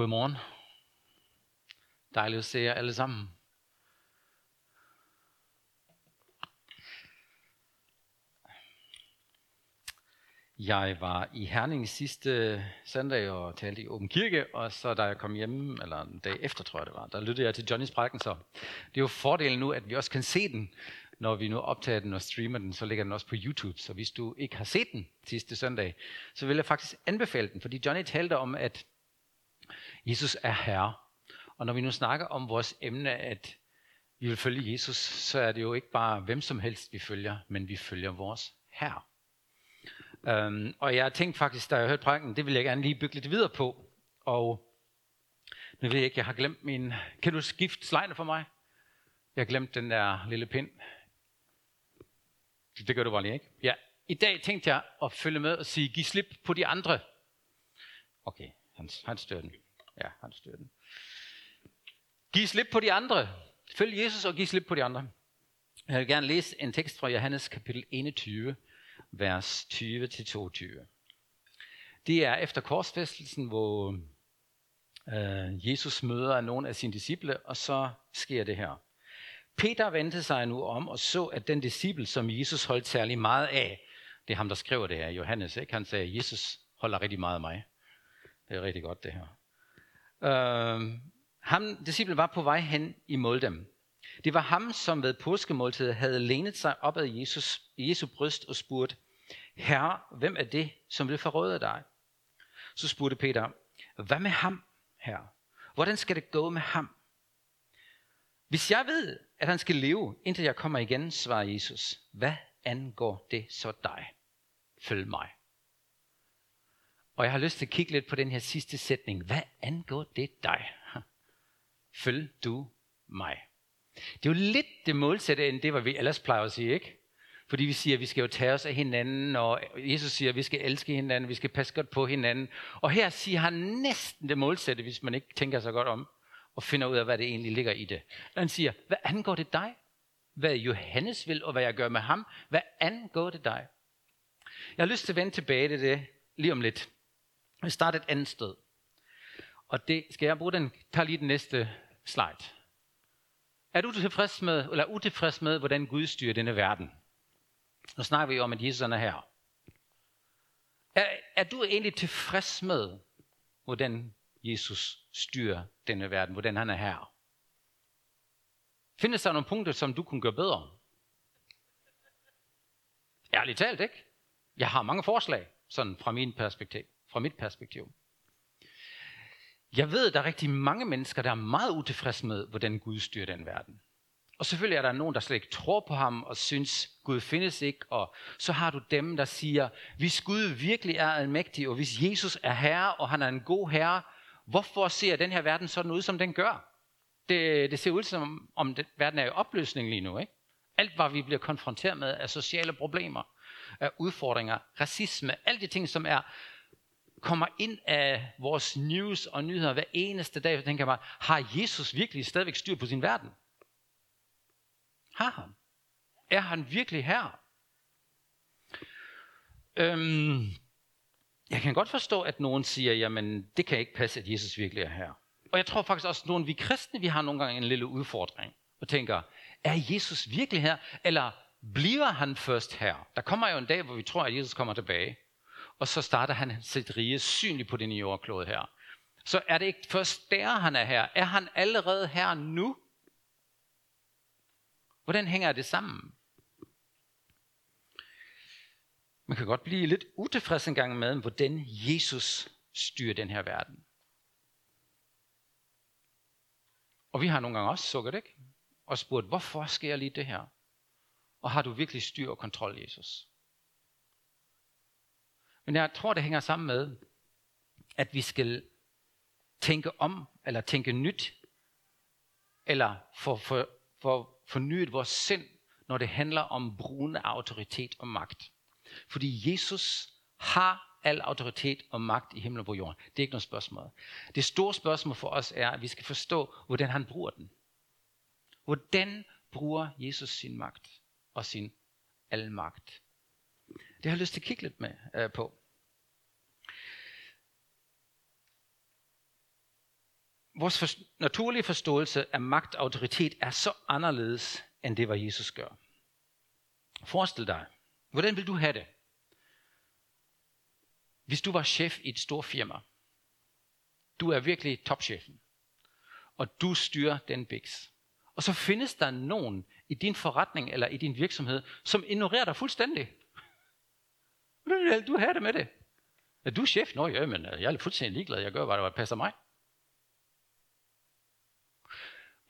Godmorgen. Dejligt at se jer alle sammen. Jeg var i Herning sidste søndag og talte i Åben Kirke, og så da jeg kom hjem, eller en dag efter tror jeg det var, der lyttede jeg til Johnnys prædiken så. Det er jo fordelen nu, at vi også kan se den, når vi nu optager den og streamer den, så ligger den også på YouTube. Så hvis du ikke har set den sidste søndag, så vil jeg faktisk anbefale den, fordi Johnny talte om, at Jesus er Herre. Og når vi nu snakker om vores emne, at vi vil følge Jesus, så er det jo ikke bare hvem som helst, vi følger, men vi følger vores Herre. Um, og jeg tænkte faktisk, da jeg hørte prædiken, det vil jeg gerne lige bygge lidt videre på. Og nu ved jeg ikke, jeg har glemt min... Kan du skifte slide for mig? Jeg har glemt den der lille pind. Det gør du bare lige, ikke? Ja. I dag tænkte jeg at følge med og sige, giv slip på de andre. Okay, han, han styrer den. Ja, han styrer den. Giv slip på de andre. Følg Jesus og giv slip på de andre. Jeg vil gerne læse en tekst fra Johannes kapitel 21, vers 20-22. Det er efter korsfæstelsen, hvor øh, Jesus møder nogle af sine disciple, og så sker det her. Peter vendte sig nu om og så, at den disciple, som Jesus holdt særlig meget af, det er ham, der skriver det her, Johannes, ikke? han sagde, Jesus holder rigtig meget af mig. Det er rigtig godt det her. Øh, ham, disciplen var på vej hen imod dem. Det var ham, som ved påskemåltidet havde lænet sig op ad Jesus, Jesu bryst og spurgt, Herre, hvem er det, som vil forråde dig? Så spurgte Peter, hvad med ham, herre? Hvordan skal det gå med ham? Hvis jeg ved, at han skal leve, indtil jeg kommer igen, svarer Jesus, hvad angår det så dig? Følg mig. Og jeg har lyst til at kigge lidt på den her sidste sætning. Hvad angår det dig? Følg du mig. Det er jo lidt det målsætte, end det, hvad vi ellers plejer at sige, ikke? Fordi vi siger, at vi skal jo tage os af hinanden, og Jesus siger, at vi skal elske hinanden, vi skal passe godt på hinanden. Og her siger han næsten det målsætte, hvis man ikke tænker sig godt om, og finder ud af, hvad det egentlig ligger i det. Han siger, hvad angår det dig? Hvad Johannes vil, og hvad jeg gør med ham, hvad angår det dig? Jeg har lyst til at vende tilbage til det lige om lidt. Vi starter et andet sted. Og det skal jeg bruge den, tager lige den næste slide. Er du tilfreds med, eller utilfreds med, hvordan Gud styrer denne verden? Nu snakker vi om, at Jesus er her. Er, er du egentlig tilfreds med, hvordan Jesus styrer denne verden, hvordan han er her? Findes der nogle punkter, som du kunne gøre bedre? Ærligt talt, ikke? Jeg har mange forslag, sådan fra, min perspektiv, fra mit perspektiv. Jeg ved, at der er rigtig mange mennesker, der er meget utilfredse med, hvordan Gud styrer den verden. Og selvfølgelig er der nogen, der slet ikke tror på ham og synes, Gud findes ikke. Og så har du dem, der siger, hvis Gud virkelig er almægtig, og hvis Jesus er herre, og han er en god herre, hvorfor ser den her verden sådan ud, som den gør? Det, det ser ud som om det, verden er i opløsning lige nu. Ikke? Alt, hvad vi bliver konfronteret med, er sociale problemer, er udfordringer, racisme, alle de ting, som er kommer ind af vores news og nyheder hver eneste dag, så tænker bare, har Jesus virkelig stadigvæk styr på sin verden? Har han? Er han virkelig her? Øhm, jeg kan godt forstå, at nogen siger, jamen det kan ikke passe, at Jesus virkelig er her. Og jeg tror faktisk også, at nogle vi kristne, vi har nogle gange en lille udfordring. Og tænker, er Jesus virkelig her? Eller bliver han først her? Der kommer jo en dag, hvor vi tror, at Jesus kommer tilbage. Og så starter han sit rige synligt på den jordklode her. Så er det ikke først der, han er her? Er han allerede her nu? Hvordan hænger det sammen? Man kan godt blive lidt utilfreds en gang med, hvordan Jesus styrer den her verden. Og vi har nogle gange også sukket, ikke? Og spurgt, hvorfor sker lige det her? Og har du virkelig styr og kontrol, Jesus? Men jeg tror, det hænger sammen med, at vi skal tænke om, eller tænke nyt, eller få for, for fornyet vores sind, når det handler om brugen af autoritet og magt. Fordi Jesus har al autoritet og magt i himlen og på jorden. Det er ikke noget spørgsmål. Det store spørgsmål for os er, at vi skal forstå, hvordan han bruger den. Hvordan bruger Jesus sin magt og sin almagt? Det har jeg lyst til at kigge lidt med, øh, på. Vores for, naturlige forståelse af magt og autoritet er så anderledes, end det, hvad Jesus gør. Forestil dig, hvordan vil du have det, hvis du var chef i et stort firma? Du er virkelig topchefen, og du styrer den biks. Og så findes der nogen i din forretning eller i din virksomhed, som ignorerer dig fuldstændig. Hvordan vil du have det med det? Er du chef? Nå ja, men øh, jeg er fuldstændig ligeglad. Jeg gør, hvad der passer mig.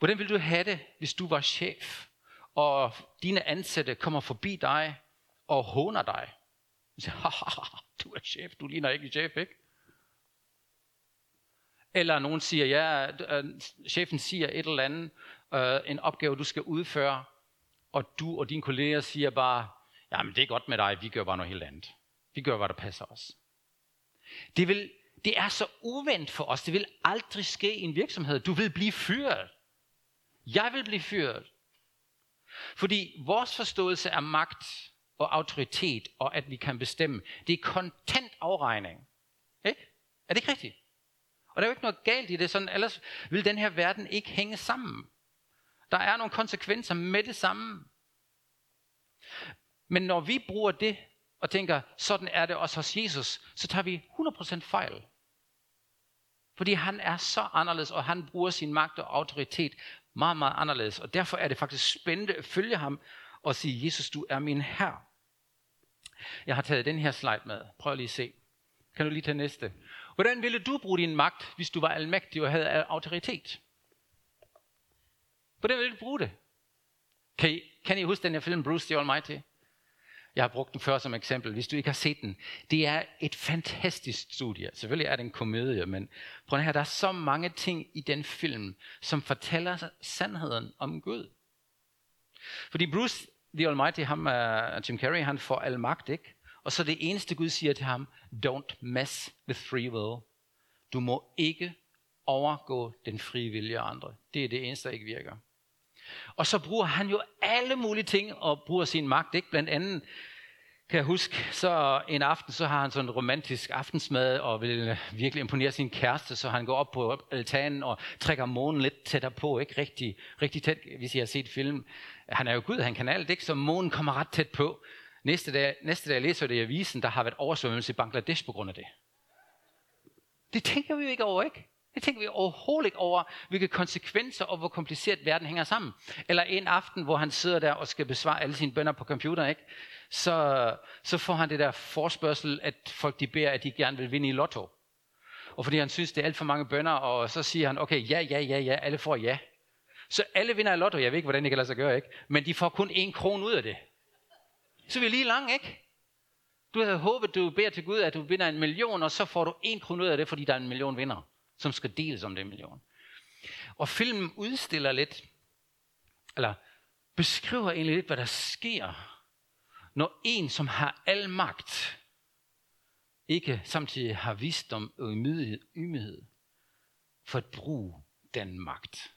Hvordan vil du have det, hvis du var chef, og dine ansatte kommer forbi dig og håner dig? Du siger, du er chef, du ligner ikke chef, ikke? Eller nogen siger, ja, øh, chefen siger et eller andet, øh, en opgave, du skal udføre, og du og dine kolleger siger bare, ja, men det er godt med dig, vi gør bare noget helt andet. Vi gør, hvad der passer os. Det, vil, det er så uvendt for os. Det vil aldrig ske i en virksomhed. Du vil blive fyret. Jeg vil blive fyret. Fordi vores forståelse af magt og autoritet, og at vi kan bestemme, det er kontant afregning. Ikke? Er det ikke rigtigt? Og der er jo ikke noget galt i det, sådan, ellers vil den her verden ikke hænge sammen. Der er nogle konsekvenser med det samme. Men når vi bruger det og tænker, sådan er det også hos Jesus, så tager vi 100% fejl. Fordi han er så anderledes, og han bruger sin magt og autoritet meget, meget anderledes. Og derfor er det faktisk spændende at følge ham og sige, Jesus, du er min herre. Jeg har taget den her slide med. Prøv lige at se. Kan du lige tage næste? Hvordan ville du bruge din magt, hvis du var almægtig og havde autoritet? Hvordan ville du bruge det? Kan I, kan I huske den her film, Bruce the Almighty? Jeg har brugt den før som eksempel, hvis du ikke har set den. Det er et fantastisk studie. Selvfølgelig er det en komedie, men prøv at her, der er så mange ting i den film, som fortæller sandheden om Gud. Fordi Bruce the Almighty, ham, uh, Jim Carrey, han får al magt, ikke? Og så det eneste Gud siger til ham, don't mess with free will. Du må ikke overgå den frie vilje af andre. Det er det eneste, der ikke virker. Og så bruger han jo alle mulige ting og bruger sin magt. Ikke? Blandt andet kan jeg huske, så en aften, så har han sådan en romantisk aftensmad, og vil virkelig imponere sin kæreste, så han går op på altanen og trækker månen lidt tættere på, ikke rigtig, rigtig tæt, hvis I har set film. Han er jo Gud, han kan alt, ikke? Så månen kommer ret tæt på. Næste dag, næste dag læser det i avisen, der har været oversvømmelse i Bangladesh på grund af det. Det tænker vi jo ikke over, ikke? Det tænker vi overhovedet ikke over, hvilke konsekvenser og hvor kompliceret verden hænger sammen. Eller en aften, hvor han sidder der og skal besvare alle sine bønder på computer, ikke? Så, så får han det der forspørgsel, at folk de beder, at de gerne vil vinde i lotto. Og fordi han synes, det er alt for mange bønder, og så siger han, okay, ja, ja, ja, ja, alle får ja. Så alle vinder i lotto, jeg ved ikke, hvordan det kan lade sig gøre, ikke? Men de får kun en krone ud af det. Så er vi lige lang, ikke? Du havde håbet, du beder til Gud, at du vinder en million, og så får du en krone ud af det, fordi der er en million vinder som skal deles om den million. Og filmen udstiller lidt, eller beskriver egentlig lidt, hvad der sker, når en, som har al magt, ikke samtidig har visdom og ymighed for at bruge den magt.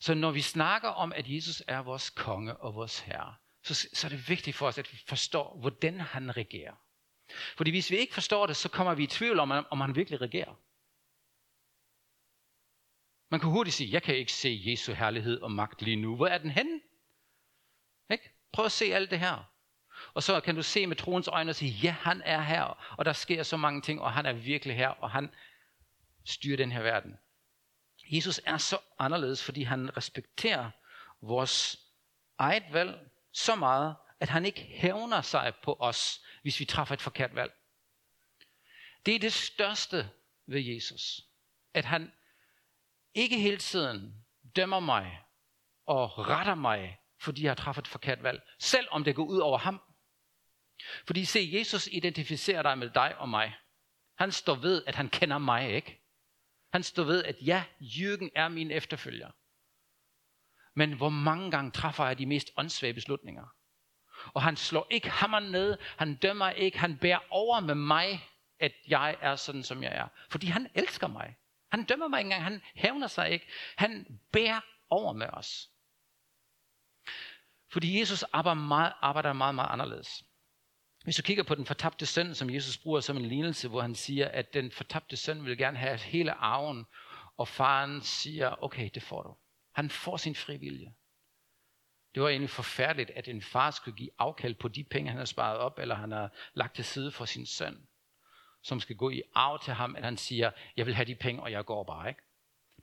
Så når vi snakker om, at Jesus er vores konge og vores herre, så, så er det vigtigt for os, at vi forstår, hvordan han regerer. Fordi hvis vi ikke forstår det, så kommer vi i tvivl om, om han virkelig regerer. Man kan hurtigt sige, jeg kan ikke se Jesu herlighed og magt lige nu. Hvor er den henne? Ikke? Prøv at se alt det her. Og så kan du se med troens øjne og sige, ja, han er her, og der sker så mange ting, og han er virkelig her, og han styrer den her verden. Jesus er så anderledes, fordi han respekterer vores eget valg så meget, at han ikke hævner sig på os, hvis vi træffer et forkert valg. Det er det største ved Jesus. At han ikke hele tiden dømmer mig og retter mig, fordi jeg har træffet et forkert valg, selv om det går ud over ham. Fordi se, Jesus identificerer dig med dig og mig. Han står ved, at han kender mig, ikke? Han står ved, at ja, Jürgen er min efterfølger. Men hvor mange gange træffer jeg de mest åndssvage beslutninger? Og han slår ikke hammeren ned, han dømmer ikke, han bærer over med mig, at jeg er sådan, som jeg er. Fordi han elsker mig. Han dømmer mig ikke engang, han hævner sig ikke. Han bærer over med os. Fordi Jesus arbejder meget, arbejder meget, meget anderledes. Hvis du kigger på den fortabte søn, som Jesus bruger som en lignelse, hvor han siger, at den fortabte søn vil gerne have hele arven, Og faren siger, okay, det får du. Han får sin frivillige. Det var egentlig forfærdeligt, at en far skulle give afkald på de penge, han har sparet op, eller han har lagt til side for sin søn, som skal gå i arv til ham, at han siger, jeg vil have de penge, og jeg går bare, ikke?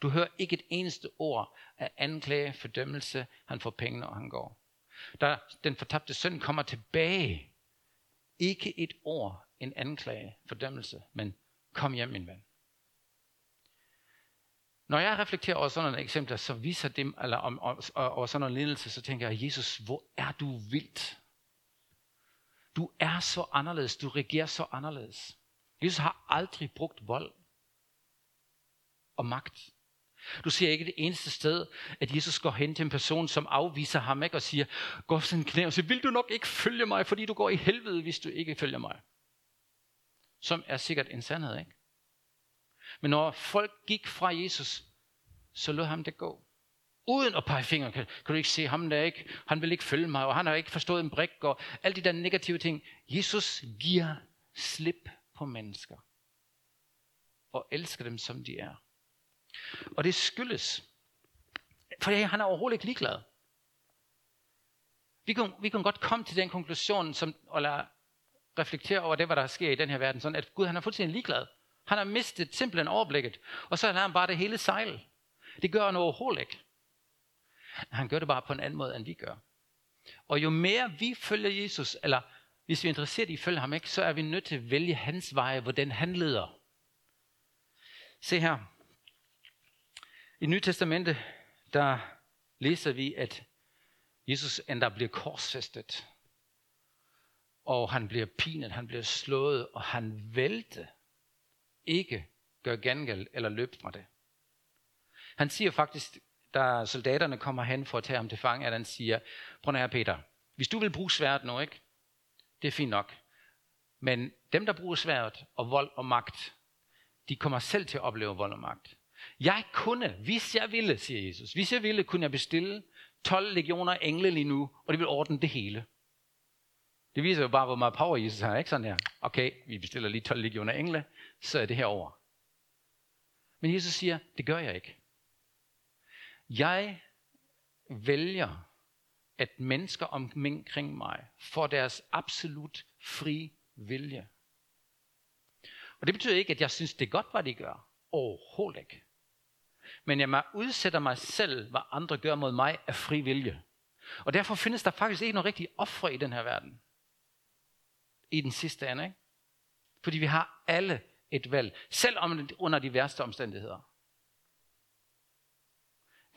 Du hører ikke et eneste ord af anklage, fordømmelse, han får pengene, og han går. Da den fortabte søn kommer tilbage, ikke et ord, en anklage, fordømmelse, men kom hjem, min ven. Når jeg reflekterer over sådan nogle eksempler, så viser det, eller om, om, over sådan en lidelse, så tænker jeg, Jesus, hvor er du vildt? Du er så anderledes, du regerer så anderledes. Jesus har aldrig brugt vold og magt. Du ser ikke det eneste sted, at Jesus går hen til en person, som afviser ham ikke, og siger, gå sådan knæ og siger, vil du nok ikke følge mig, fordi du går i helvede, hvis du ikke følger mig. Som er sikkert en sandhed, ikke? Men når folk gik fra Jesus, så lod ham det gå. Uden at pege fingre. Kan, kan du ikke se ham der ikke? Han vil ikke følge mig, og han har ikke forstået en brik, og alle de der negative ting. Jesus giver slip på mennesker. Og elsker dem, som de er. Og det skyldes, for han er overhovedet ikke ligeglad. Vi kan, vi kan godt komme til den konklusion, som, eller reflektere over det, hvad der sker i den her verden, sådan at Gud han er fuldstændig ligeglad. Han har mistet simpelthen overblikket, og så lader han bare det hele sejle. Det gør han overhovedet ikke. Han gør det bare på en anden måde, end vi gør. Og jo mere vi følger Jesus, eller hvis vi er interesseret i at følge ham ikke, så er vi nødt til at vælge hans veje, hvordan han leder. Se her. I Nye Testamente, der læser vi, at Jesus endda bliver korsfæstet. Og han bliver pinet, han bliver slået, og han vælte ikke gør gengæld eller løb fra det. Han siger faktisk, da soldaterne kommer hen for at tage ham til fange, at han siger, prøv her Peter, hvis du vil bruge sværet nu, ikke? Det er fint nok. Men dem, der bruger sværet og vold og magt, de kommer selv til at opleve vold og magt. Jeg kunne, hvis jeg ville, siger Jesus, hvis jeg ville, kunne jeg bestille 12 legioner engle lige nu, og de vil ordne det hele. Det viser jo bare, hvor meget power Jesus har, ikke sådan her? Okay, vi bestiller lige 12 legioner engle, så er det her over. Men Jesus siger, det gør jeg ikke. Jeg vælger, at mennesker omkring mig får deres absolut fri vilje. Og det betyder ikke, at jeg synes, det er godt, hvad de gør. Overhovedet ikke. Men jeg udsætter mig selv, hvad andre gør mod mig, af fri vilje. Og derfor findes der faktisk ikke noget rigtig ofre i den her verden. I den sidste ende, ikke? Fordi vi har alle et valg, selv om under de værste omstændigheder.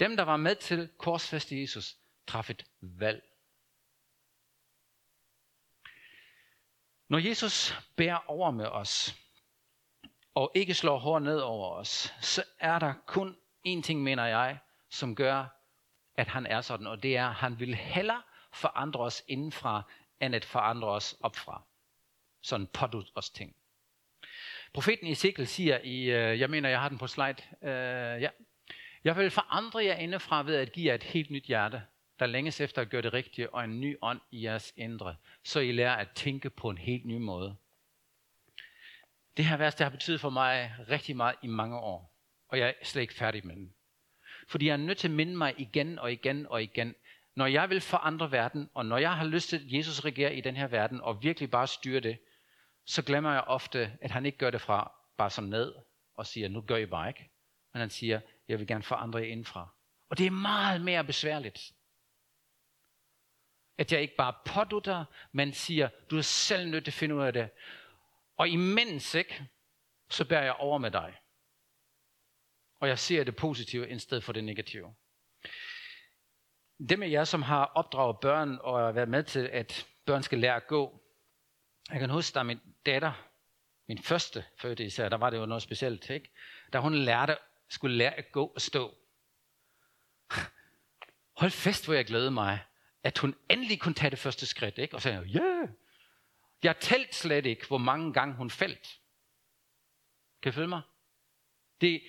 Dem, der var med til korsfæste Jesus, traf et valg. Når Jesus bærer over med os, og ikke slår hårdt ned over os, så er der kun én ting, mener jeg, som gør, at han er sådan, og det er, at han vil hellere forandre os indenfra, end at forandre os opfra. Sådan pådut os ting. Profeten Ezekiel siger i, øh, jeg mener, jeg har den på slide, øh, ja, jeg vil forandre jer indefra ved at give jer et helt nyt hjerte, der længes efter at gøre det rigtige, og en ny ånd i jeres indre, så I lærer at tænke på en helt ny måde. Det her vers, det har betydet for mig rigtig meget i mange år, og jeg er slet ikke færdig med den. Fordi jeg er nødt til at minde mig igen og igen og igen, når jeg vil forandre verden, og når jeg har lyst til, at Jesus regerer i den her verden, og virkelig bare styre det, så glemmer jeg ofte, at han ikke gør det fra bare sådan ned og siger, nu gør I bare ikke. Men han siger, jeg vil gerne forandre jer indfra. Og det er meget mere besværligt. At jeg ikke bare pådutter, men siger, du er selv nødt til at finde ud af det. Og imens, ikke, så bærer jeg over med dig. Og jeg ser det positive i stedet for det negative. Det med jer, som har opdraget børn og været med til, at børn skal lære at gå. Jeg kan huske, da min datter, min første fødte især, der var det jo noget specielt, ikke? Da hun lærte skulle lære at gå og stå. Hold fest, hvor jeg glædede mig, at hun endelig kunne tage det første skridt. Ikke? Og så sagde ja, yeah. jeg talt slet ikke, hvor mange gange hun faldt. Kan I følge mig? Det,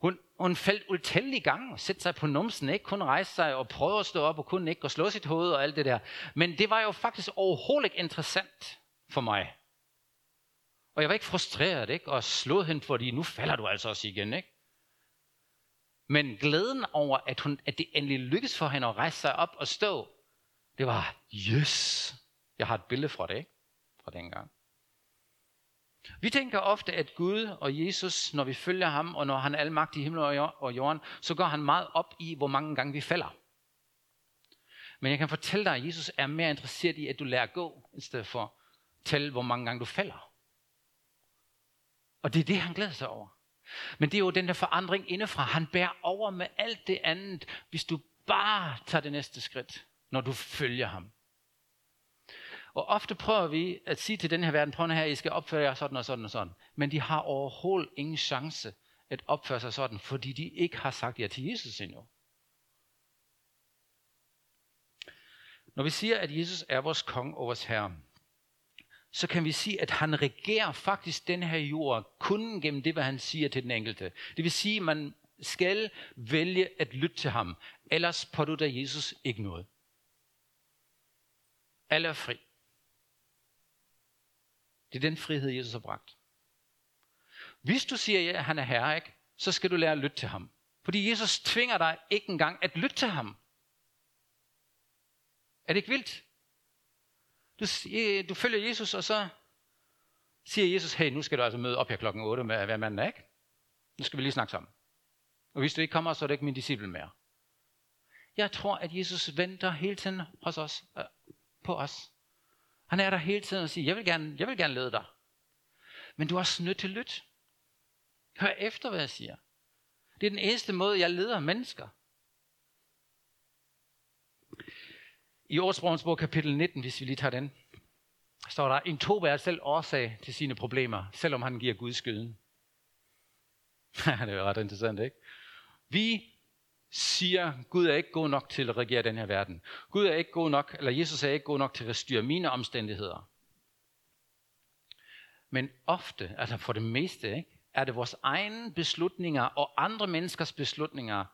hun, hun faldt utallige gange og sætte sig på numsen, ikke kun rejse sig og prøve at stå op og kun ikke og slå sit hoved og alt det der. Men det var jo faktisk overhovedet ikke interessant for mig. Og jeg var ikke frustreret, ikke? Og slået hende, fordi nu falder du altså også igen, ikke? Men glæden over, at, hun, at det endelig lykkedes for hende at rejse sig op og stå, det var, yes, jeg har et billede fra det, ikke? Fra dengang. Vi tænker ofte, at Gud og Jesus, når vi følger ham, og når han er almagt i himlen og jorden, så går han meget op i, hvor mange gange vi falder. Men jeg kan fortælle dig, at Jesus er mere interesseret i, at du lærer at gå, i stedet for at tælle, hvor mange gange du falder. Og det er det, han glæder sig over. Men det er jo den der forandring indefra. Han bærer over med alt det andet, hvis du bare tager det næste skridt, når du følger ham. Og ofte prøver vi at sige til den her verden, prøv her, I skal opføre jer sådan og sådan og sådan. Men de har overhovedet ingen chance at opføre sig sådan, fordi de ikke har sagt ja til Jesus endnu. Når vi siger, at Jesus er vores konge og vores herre, så kan vi sige, at han regerer faktisk den her jord kun gennem det, hvad han siger til den enkelte. Det vil sige, at man skal vælge at lytte til ham, ellers pådutter Jesus ikke noget. Alle er fri. Det er den frihed, Jesus har bragt. Hvis du siger, at han er herre, ikke, så skal du lære at lytte til ham. Fordi Jesus tvinger dig ikke engang at lytte til ham. Er det ikke vildt? Du, du følger Jesus, og så siger Jesus, hey, nu skal du altså møde op her klokken 8 med hver mand, ikke? Nu skal vi lige snakke sammen. Og hvis du ikke kommer, så er det ikke min disciple mere. Jeg tror, at Jesus venter hele tiden hos os, på os. Han er der hele tiden og siger, jeg vil gerne, jeg vil gerne lede dig. Men du er også nødt til at lytte. Hør efter, hvad jeg siger. Det er den eneste måde, jeg leder mennesker. I ordsprogens bog kapitel 19, hvis vi lige tager den, står der, en tobe er selv årsag til sine problemer, selvom han giver Gud skylden. det er ret interessant, ikke? Vi siger, Gud er ikke god nok til at regere den her verden. Gud er ikke god nok, eller Jesus er ikke god nok til at styre mine omstændigheder. Men ofte, altså for det meste, ikke, er det vores egne beslutninger og andre menneskers beslutninger,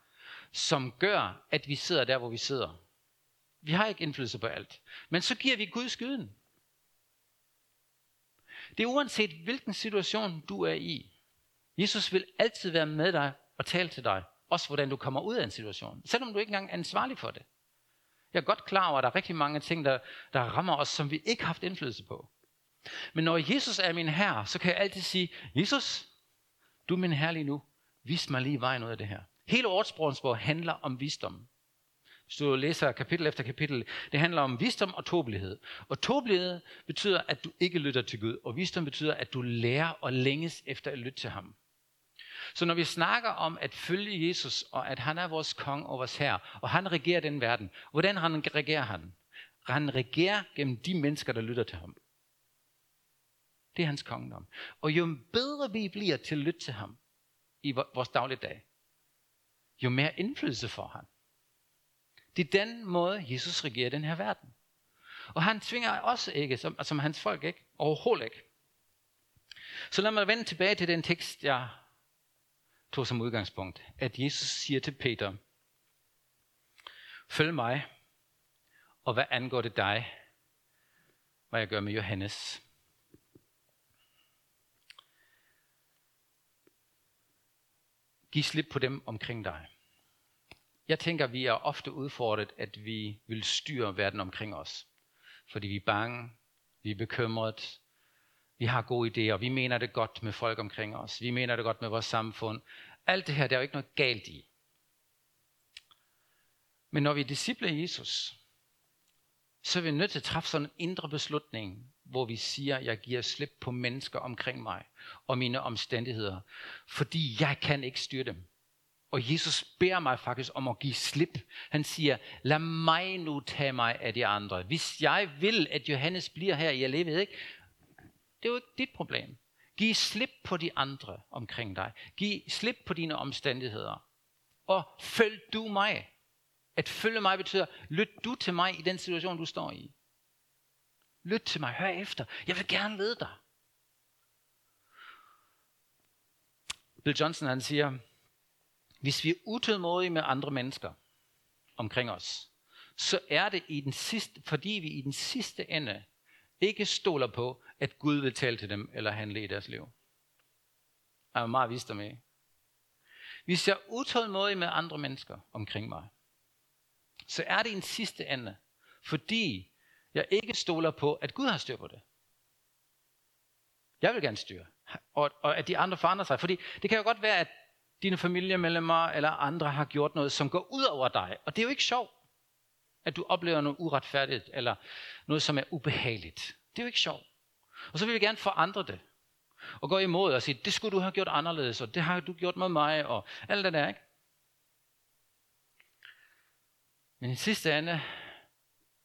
som gør, at vi sidder der, hvor vi sidder. Vi har ikke indflydelse på alt. Men så giver vi Gud skylden. Det er uanset hvilken situation du er i. Jesus vil altid være med dig og tale til dig. Også hvordan du kommer ud af en situation. Selvom du ikke engang er ansvarlig for det. Jeg er godt klar over, at der er rigtig mange ting, der, der rammer os, som vi ikke har haft indflydelse på. Men når Jesus er min herre, så kan jeg altid sige, Jesus, du er min herre lige nu. Vis mig lige vejen ud af det her. Hele ordsprogsbog handler om visdom. Hvis du læser kapitel efter kapitel, det handler om visdom og tåbelighed. Og tåbelighed betyder, at du ikke lytter til Gud, og visdom betyder, at du lærer og længes efter at lytte til ham. Så når vi snakker om at følge Jesus, og at han er vores kong og vores herre, og han regerer den verden, hvordan han regerer han? Han regerer gennem de mennesker, der lytter til ham. Det er hans kongedom. Og jo bedre vi bliver til at lytte til ham i vores dagligdag, jo mere indflydelse får han. Det er den måde, Jesus regerer den her verden. Og han tvinger os ikke, som, som hans folk ikke, overhovedet ikke. Så lad mig vende tilbage til den tekst, jeg tog som udgangspunkt. At Jesus siger til Peter, følg mig, og hvad angår det dig, hvad jeg gør med Johannes. Giv slip på dem omkring dig. Jeg tænker, vi er ofte udfordret, at vi vil styre verden omkring os. Fordi vi er bange, vi er bekymret, vi har gode idéer, vi mener det godt med folk omkring os, vi mener det godt med vores samfund. Alt det her, der er jo ikke noget galt i. Men når vi er disciple af Jesus, så er vi nødt til at træffe sådan en indre beslutning, hvor vi siger, jeg giver slip på mennesker omkring mig og mine omstændigheder, fordi jeg kan ikke styre dem. Og Jesus beder mig faktisk om at give slip. Han siger, lad mig nu tage mig af de andre. Hvis jeg vil, at Johannes bliver her i livet, ikke? Det er jo ikke dit problem. Giv slip på de andre omkring dig. Giv slip på dine omstændigheder. Og følg du mig. At følge mig betyder, lyt du til mig i den situation, du står i. Lyt til mig, hør efter. Jeg vil gerne lede dig. Bill Johnson han siger, hvis vi er utålmodige med andre mennesker omkring os, så er det i den sidste, fordi vi i den sidste ende ikke stoler på, at Gud vil tale til dem eller handle i deres liv. Jeg er meget vist med. hvis jeg er utålmodig med andre mennesker omkring mig, så er det en sidste ende, fordi jeg ikke stoler på, at Gud har styr på det. Jeg vil gerne styre, og, og at de andre forandrer sig. Fordi det kan jo godt være, at dine familiemedlemmer eller andre har gjort noget, som går ud over dig. Og det er jo ikke sjovt, at du oplever noget uretfærdigt, eller noget, som er ubehageligt. Det er jo ikke sjovt. Og så vil vi gerne forandre det. Og gå imod og sige, det skulle du have gjort anderledes, og det har du gjort med mig, og alt det der, ikke? Men i sidste ende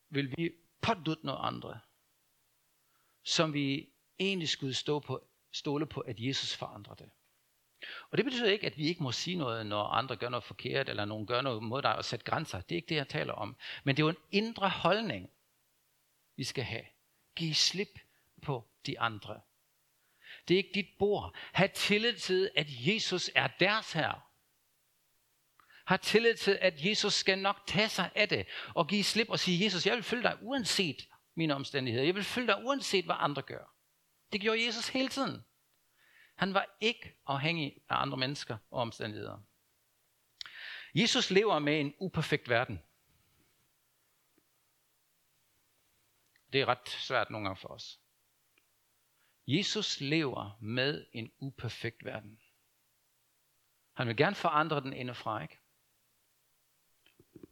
vil vi pådutte noget andre, som vi egentlig skulle stå på, stole på, at Jesus forandrer det. Og det betyder ikke, at vi ikke må sige noget, når andre gør noget forkert, eller nogen gør noget mod dig og sætte grænser. Det er ikke det, jeg taler om. Men det er jo en indre holdning, vi skal have. Giv slip på de andre. Det er ikke dit bord. Ha' tillid til, at Jesus er deres herre. Har tillid til, at Jesus skal nok tage sig af det, og give slip og sige, Jesus, jeg vil følge dig uanset mine omstændigheder. Jeg vil følge dig uanset, hvad andre gør. Det gjorde Jesus hele tiden. Han var ikke afhængig af andre mennesker og omstændigheder. Jesus lever med en uperfekt verden. Det er ret svært nogle gange for os. Jesus lever med en uperfekt verden. Han vil gerne forandre den indefra, ikke?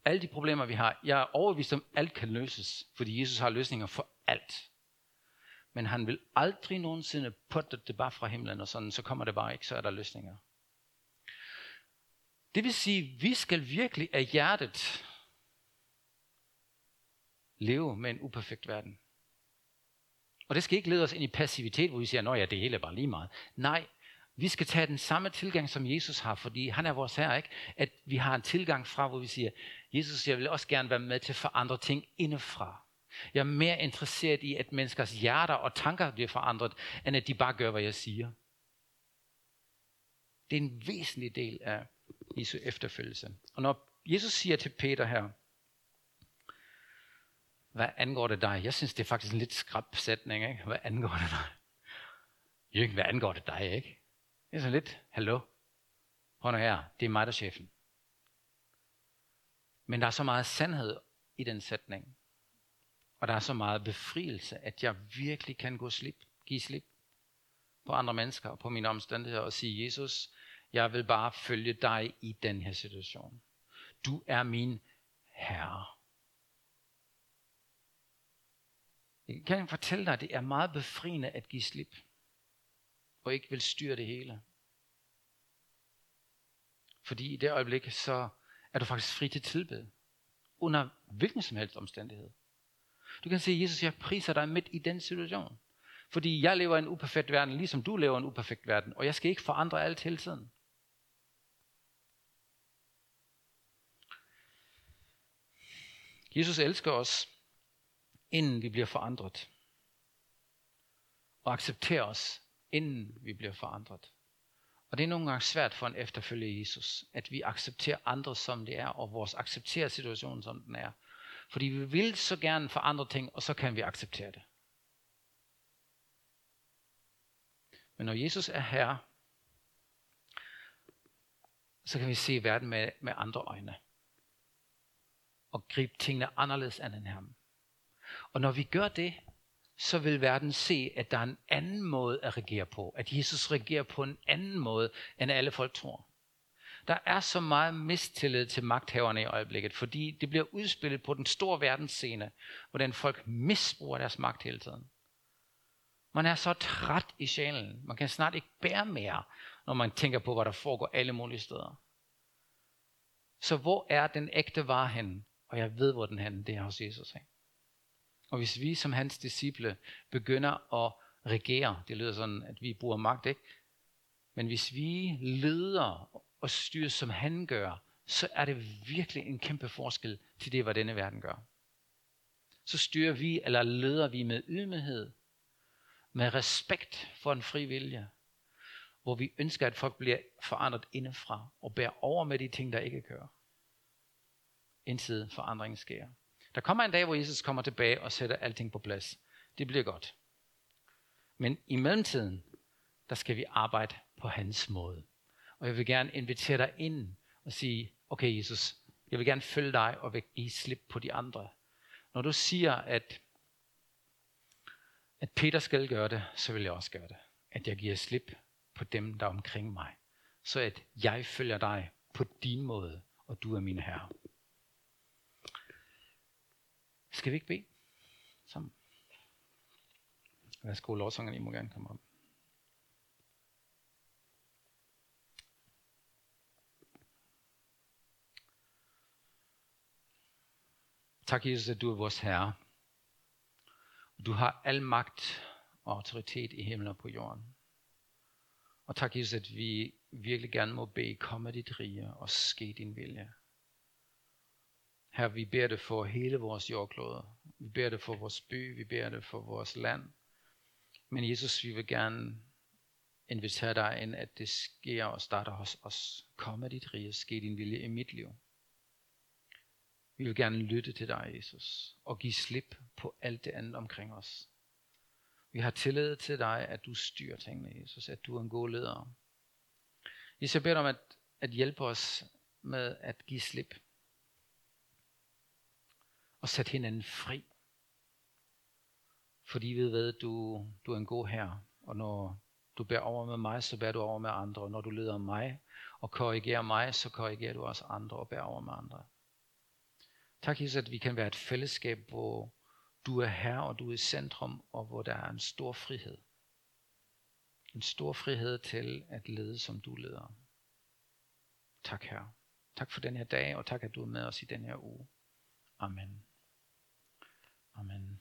Alle de problemer, vi har, jeg er overbevist om, alt kan løses, fordi Jesus har løsninger for alt. Men han vil aldrig nogensinde putte det bare fra himlen, og sådan, så kommer det bare ikke, så er der løsninger. Det vil sige, vi skal virkelig af hjertet leve med en uperfekt verden. Og det skal ikke lede os ind i passivitet, hvor vi siger, at det hele er bare lige meget. Nej, vi skal tage den samme tilgang, som Jesus har, fordi han er vores herre, ikke? At vi har en tilgang fra, hvor vi siger, Jesus, jeg vil også gerne være med til at forandre ting indefra. Jeg er mere interesseret i, at menneskers hjerter og tanker bliver forandret, end at de bare gør, hvad jeg siger. Det er en væsentlig del af Jesu efterfølgelse. Og når Jesus siger til Peter her, hvad angår det dig? Jeg synes, det er faktisk en lidt skrab sætning, ikke? Hvad angår det dig? Jørgen, hvad angår det dig, ikke? Det er så lidt, hallo? Prøv nu her, det er mig, der er chefen. Men der er så meget sandhed i den sætning. Og der er så meget befrielse, at jeg virkelig kan gå slip, give slip på andre mennesker og på mine omstændigheder og sige, Jesus, jeg vil bare følge dig i den her situation. Du er min herre. Jeg kan fortælle dig, at det er meget befriende at give slip, og ikke vil styre det hele. Fordi i det øjeblik, så er du faktisk fri til tilbed, under hvilken som helst omstændighed. Du kan sige, Jesus, jeg priser dig midt i den situation. Fordi jeg lever i en uperfekt verden, ligesom du lever i en uperfekt verden, og jeg skal ikke forandre alt hele tiden. Jesus elsker os, inden vi bliver forandret. Og accepterer os, inden vi bliver forandret. Og det er nogle gange svært for en efterfølger Jesus, at vi accepterer andre som det er, og vores accepterer situationen som den er. Fordi vi vil så gerne forandre ting, og så kan vi acceptere det. Men når Jesus er herre, så kan vi se verden med, med andre øjne. Og gribe tingene anderledes end ham. Og når vi gør det, så vil verden se, at der er en anden måde at regere på. At Jesus regerer på en anden måde, end alle folk tror. Der er så meget mistillid til magthaverne i øjeblikket, fordi det bliver udspillet på den store verdensscene, hvordan folk misbruger deres magt hele tiden. Man er så træt i sjælen. Man kan snart ikke bære mere, når man tænker på, hvad der foregår alle mulige steder. Så hvor er den ægte var henne? Og jeg ved, hvor den hen. Det er hos Jesus. Ikke? Og hvis vi som hans disciple begynder at regere, det lyder sådan, at vi bruger magt, ikke? Men hvis vi leder og styrer, som han gør, så er det virkelig en kæmpe forskel til det, hvad denne verden gør. Så styrer vi, eller leder vi med ydmyghed, med respekt for en fri vilje, hvor vi ønsker, at folk bliver forandret indefra, og bærer over med de ting, der ikke kører. Indtil forandringen sker. Der kommer en dag, hvor Jesus kommer tilbage og sætter alting på plads. Det bliver godt. Men i mellemtiden, der skal vi arbejde på hans måde. Og jeg vil gerne invitere dig ind og sige, okay Jesus, jeg vil gerne følge dig og vil give slip på de andre. Når du siger, at, at Peter skal gøre det, så vil jeg også gøre det. At jeg giver slip på dem, der er omkring mig. Så at jeg følger dig på din måde, og du er min herre. Skal vi ikke bede sammen? Værsgo, lovsangerne, I må gerne komme op. Tak, Jesus, at du er vores Herre. Du har al magt og autoritet i himlen og på jorden. Og tak, Jesus, at vi virkelig gerne må bede, komme dit rige og ske din vilje. Her vi beder det for hele vores jordklode. Vi beder det for vores by, vi beder det for vores land. Men Jesus, vi vil gerne invitere dig ind, at det sker og starter hos os. Kom med dit rige, ske din vilje i mit liv. Vi vil gerne lytte til dig, Jesus, og give slip på alt det andet omkring os. Vi har tillid til dig, at du styrer tingene, Jesus, at du er en god leder. Jesus, jeg beder dig om at, at hjælpe os med at give slip. Og sætte hinanden fri. Fordi vi ved, hvad, du, du er en god herre. Og når du bærer over med mig, så bærer du over med andre. Og når du leder mig og korrigerer mig, så korrigerer du også andre og bærer over med andre. Tak, Jesus, at vi kan være et fællesskab, hvor du er her, og du er i centrum, og hvor der er en stor frihed. En stor frihed til at lede, som du leder. Tak, Herre. Tak for den her dag, og tak, at du er med os i den her uge. Amen. Amen.